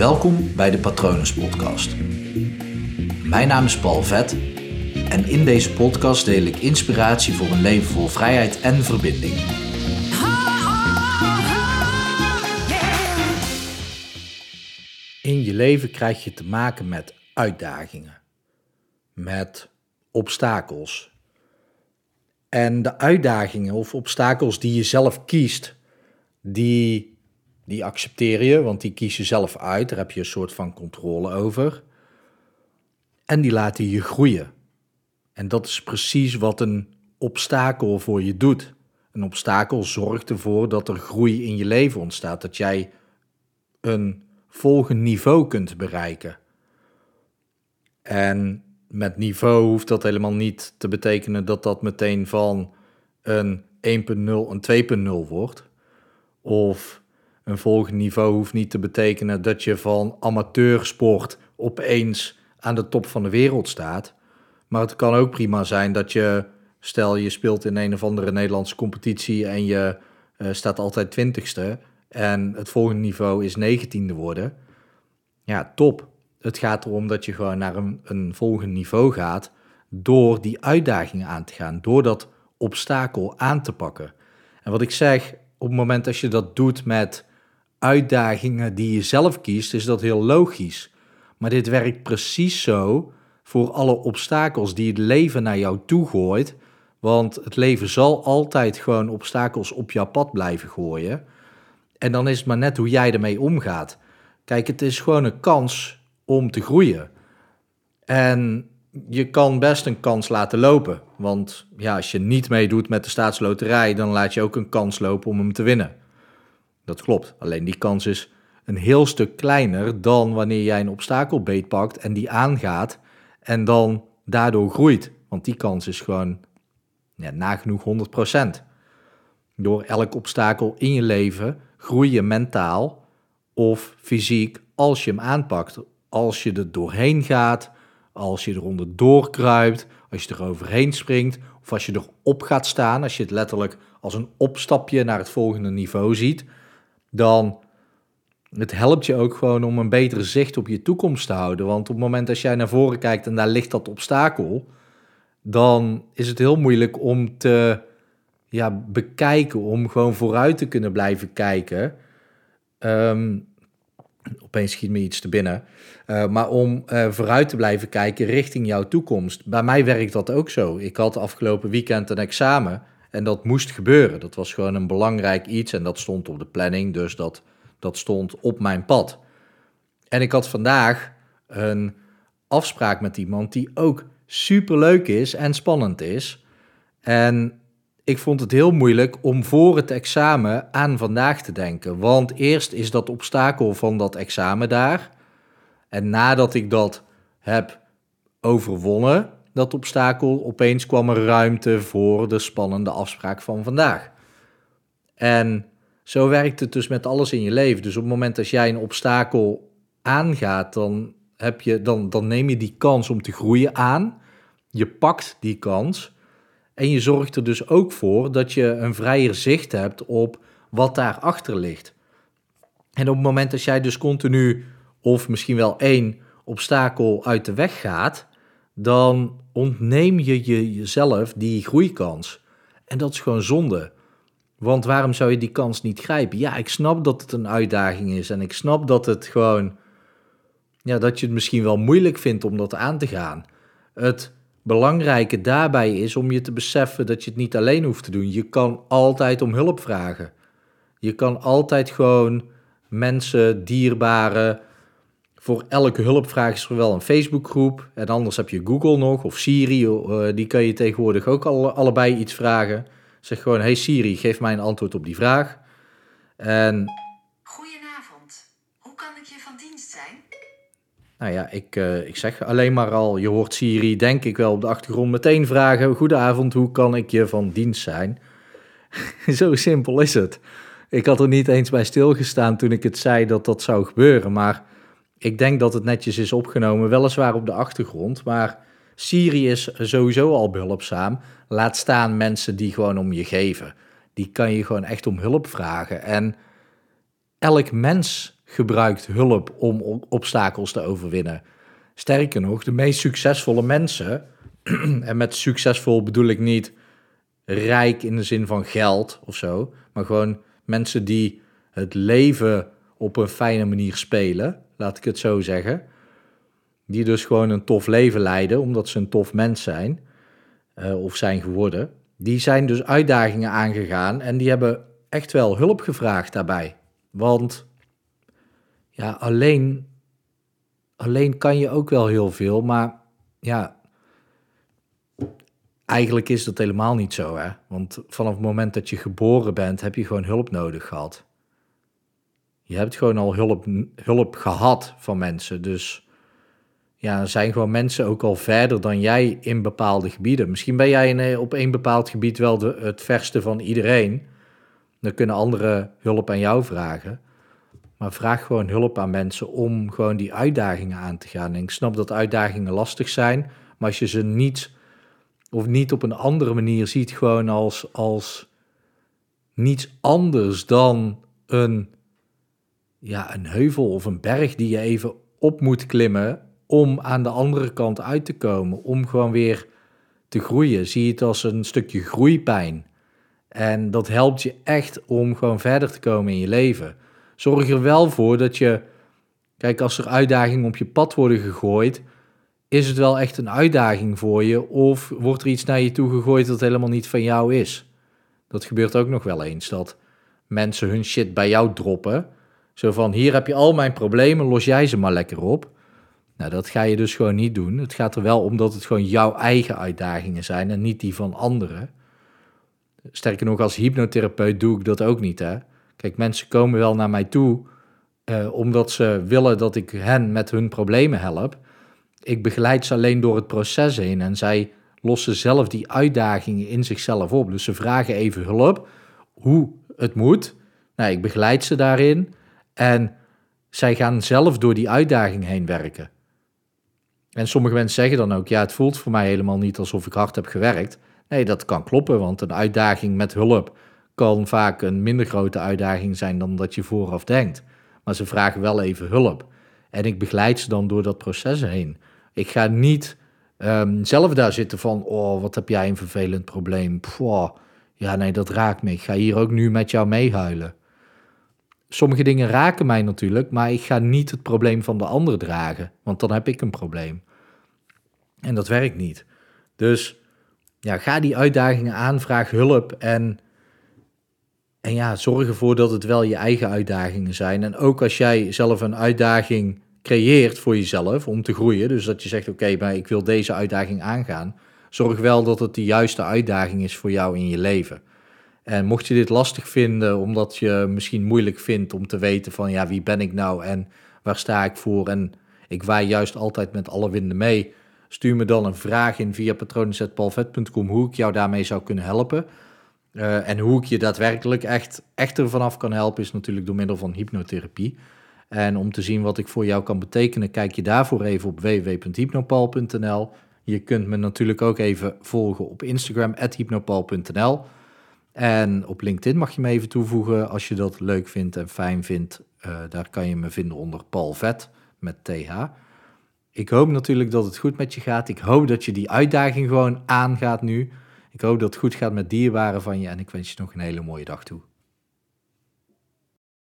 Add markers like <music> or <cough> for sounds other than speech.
Welkom bij de Patronus Podcast. Mijn naam is Paul Vet en in deze podcast deel ik inspiratie voor een leven vol vrijheid en verbinding. In je leven krijg je te maken met uitdagingen, met obstakels. En de uitdagingen of obstakels die je zelf kiest, die, die accepteer je, want die kies je zelf uit. Daar heb je een soort van controle over. En die laten je groeien. En dat is precies wat een obstakel voor je doet. Een obstakel zorgt ervoor dat er groei in je leven ontstaat, dat jij een volgend niveau kunt bereiken. En met niveau hoeft dat helemaal niet te betekenen dat dat meteen van een 1.0 een 2.0 wordt. Of een volgend niveau hoeft niet te betekenen dat je van amateursport opeens aan de top van de wereld staat. Maar het kan ook prima zijn dat je, stel je speelt in een of andere Nederlandse competitie en je uh, staat altijd twintigste en het volgende niveau is negentiende worden. Ja, top. Het gaat erom dat je gewoon naar een, een volgend niveau gaat door die uitdagingen aan te gaan, door dat obstakel aan te pakken. En wat ik zeg, op het moment dat je dat doet met uitdagingen die je zelf kiest, is dat heel logisch. Maar dit werkt precies zo voor alle obstakels die het leven naar jou toe gooit. Want het leven zal altijd gewoon obstakels op jouw pad blijven gooien. En dan is het maar net hoe jij ermee omgaat. Kijk, het is gewoon een kans om te groeien. En je kan best een kans laten lopen. Want ja, als je niet meedoet met de staatsloterij, dan laat je ook een kans lopen om hem te winnen. Dat klopt. Alleen die kans is een heel stuk kleiner dan wanneer jij een obstakelbeet pakt en die aangaat en dan daardoor groeit. Want die kans is gewoon ja, nagenoeg 100%. Door elk obstakel in je leven groei je mentaal of fysiek als je hem aanpakt. Als je er doorheen gaat, als je eronder doorkruipt, als je er overheen springt of als je erop gaat staan, als je het letterlijk als een opstapje naar het volgende niveau ziet, dan het helpt je ook gewoon om een betere zicht op je toekomst te houden. Want op het moment dat jij naar voren kijkt en daar ligt dat obstakel, dan is het heel moeilijk om te ja, bekijken, om gewoon vooruit te kunnen blijven kijken. Um, opeens schiet me iets te binnen. Uh, maar om uh, vooruit te blijven kijken richting jouw toekomst. Bij mij werkt dat ook zo. Ik had afgelopen weekend een examen en dat moest gebeuren. Dat was gewoon een belangrijk iets en dat stond op de planning. Dus dat dat stond op mijn pad. En ik had vandaag een afspraak met iemand die ook super leuk is en spannend is. En ik vond het heel moeilijk om voor het examen aan vandaag te denken. Want eerst is dat obstakel van dat examen daar. En nadat ik dat heb overwonnen, dat obstakel, opeens kwam er ruimte voor de spannende afspraak van vandaag. En zo werkt het dus met alles in je leven. Dus op het moment dat jij een obstakel aangaat, dan, heb je, dan, dan neem je die kans om te groeien aan. Je pakt die kans. En je zorgt er dus ook voor dat je een vrijer zicht hebt op wat daarachter ligt. En op het moment dat jij dus continu, of misschien wel één obstakel uit de weg gaat, dan ontneem je, je jezelf die groeikans. En dat is gewoon zonde. Want waarom zou je die kans niet grijpen? Ja, ik snap dat het een uitdaging is en ik snap dat het gewoon, ja, dat je het misschien wel moeilijk vindt om dat aan te gaan. Het belangrijke daarbij is om je te beseffen dat je het niet alleen hoeft te doen. Je kan altijd om hulp vragen. Je kan altijd gewoon mensen, dierbaren, voor elke hulpvraag is er wel een Facebookgroep. En anders heb je Google nog of Siri, uh, die kan je tegenwoordig ook alle, allebei iets vragen. Zeg gewoon, hey Siri, geef mij een antwoord op die vraag. En... Goedenavond, hoe kan ik je van dienst zijn? Nou ja, ik, uh, ik zeg alleen maar al, je hoort Siri denk ik wel op de achtergrond meteen vragen... Goedenavond, hoe kan ik je van dienst zijn? <laughs> Zo simpel is het. Ik had er niet eens bij stilgestaan toen ik het zei dat dat zou gebeuren, maar... Ik denk dat het netjes is opgenomen, weliswaar op de achtergrond, maar Siri is sowieso al behulpzaam. Laat staan mensen die gewoon om je geven. Die kan je gewoon echt om hulp vragen. En elk mens gebruikt hulp om obstakels te overwinnen. Sterker nog, de meest succesvolle mensen, <clears throat> en met succesvol bedoel ik niet rijk in de zin van geld of zo, maar gewoon mensen die het leven op een fijne manier spelen, laat ik het zo zeggen. Die dus gewoon een tof leven leiden, omdat ze een tof mens zijn eh, of zijn geworden. Die zijn dus uitdagingen aangegaan en die hebben echt wel hulp gevraagd daarbij. Want ja, alleen, alleen kan je ook wel heel veel, maar ja, eigenlijk is dat helemaal niet zo, hè? Want vanaf het moment dat je geboren bent, heb je gewoon hulp nodig gehad. Je hebt gewoon al hulp, hulp gehad van mensen. Dus ja, zijn gewoon mensen ook al verder dan jij in bepaalde gebieden. Misschien ben jij op één bepaald gebied wel de, het verste van iedereen. Dan kunnen anderen hulp aan jou vragen. Maar vraag gewoon hulp aan mensen om gewoon die uitdagingen aan te gaan. En ik snap dat uitdagingen lastig zijn, maar als je ze niet of niet op een andere manier ziet, gewoon als, als niets anders dan een, ja, een heuvel of een berg die je even op moet klimmen om aan de andere kant uit te komen, om gewoon weer te groeien. Zie het als een stukje groeipijn. En dat helpt je echt om gewoon verder te komen in je leven. Zorg er wel voor dat je, kijk, als er uitdagingen op je pad worden gegooid, is het wel echt een uitdaging voor je? Of wordt er iets naar je toe gegooid dat helemaal niet van jou is? Dat gebeurt ook nog wel eens, dat mensen hun shit bij jou droppen. Zo van, hier heb je al mijn problemen, los jij ze maar lekker op. Nou, dat ga je dus gewoon niet doen. Het gaat er wel om dat het gewoon jouw eigen uitdagingen zijn en niet die van anderen. Sterker nog, als hypnotherapeut doe ik dat ook niet, hè. Kijk, mensen komen wel naar mij toe eh, omdat ze willen dat ik hen met hun problemen help ik begeleid ze alleen door het proces heen en zij lossen zelf die uitdagingen in zichzelf op. Dus ze vragen even hulp, hoe het moet. Nou, ik begeleid ze daarin en zij gaan zelf door die uitdaging heen werken. En sommige mensen zeggen dan ook, ja, het voelt voor mij helemaal niet alsof ik hard heb gewerkt. Nee, dat kan kloppen, want een uitdaging met hulp kan vaak een minder grote uitdaging zijn dan dat je vooraf denkt. Maar ze vragen wel even hulp. En ik begeleid ze dan door dat proces heen. Ik ga niet um, zelf daar zitten van, oh, wat heb jij een vervelend probleem. Ja, nee, dat raakt me. Ik ga hier ook nu met jou meehuilen. Sommige dingen raken mij natuurlijk, maar ik ga niet het probleem van de ander dragen, want dan heb ik een probleem. En dat werkt niet. Dus ja, ga die uitdagingen aan, vraag hulp en, en ja, zorg ervoor dat het wel je eigen uitdagingen zijn. En ook als jij zelf een uitdaging creëert voor jezelf om te groeien. Dus dat je zegt, oké, maar ik wil deze uitdaging aangaan. Zorg wel dat het de juiste uitdaging is voor jou in je leven. En mocht je dit lastig vinden, omdat je misschien moeilijk vindt om te weten van, ja, wie ben ik nou en waar sta ik voor? En ik waai juist altijd met alle winden mee. Stuur me dan een vraag in via patronen.palvet.com hoe ik jou daarmee zou kunnen helpen. Uh, en hoe ik je daadwerkelijk echt, echt ervan af kan helpen, is natuurlijk door middel van hypnotherapie. En om te zien wat ik voor jou kan betekenen, kijk je daarvoor even op www.hypnopal.nl. Je kunt me natuurlijk ook even volgen op Instagram, hypnopal.nl. En op LinkedIn mag je me even toevoegen als je dat leuk vindt en fijn vindt. Uh, daar kan je me vinden onder Paul Vet met TH. Ik hoop natuurlijk dat het goed met je gaat. Ik hoop dat je die uitdaging gewoon aangaat nu. Ik hoop dat het goed gaat met dierbaren van je en ik wens je nog een hele mooie dag toe.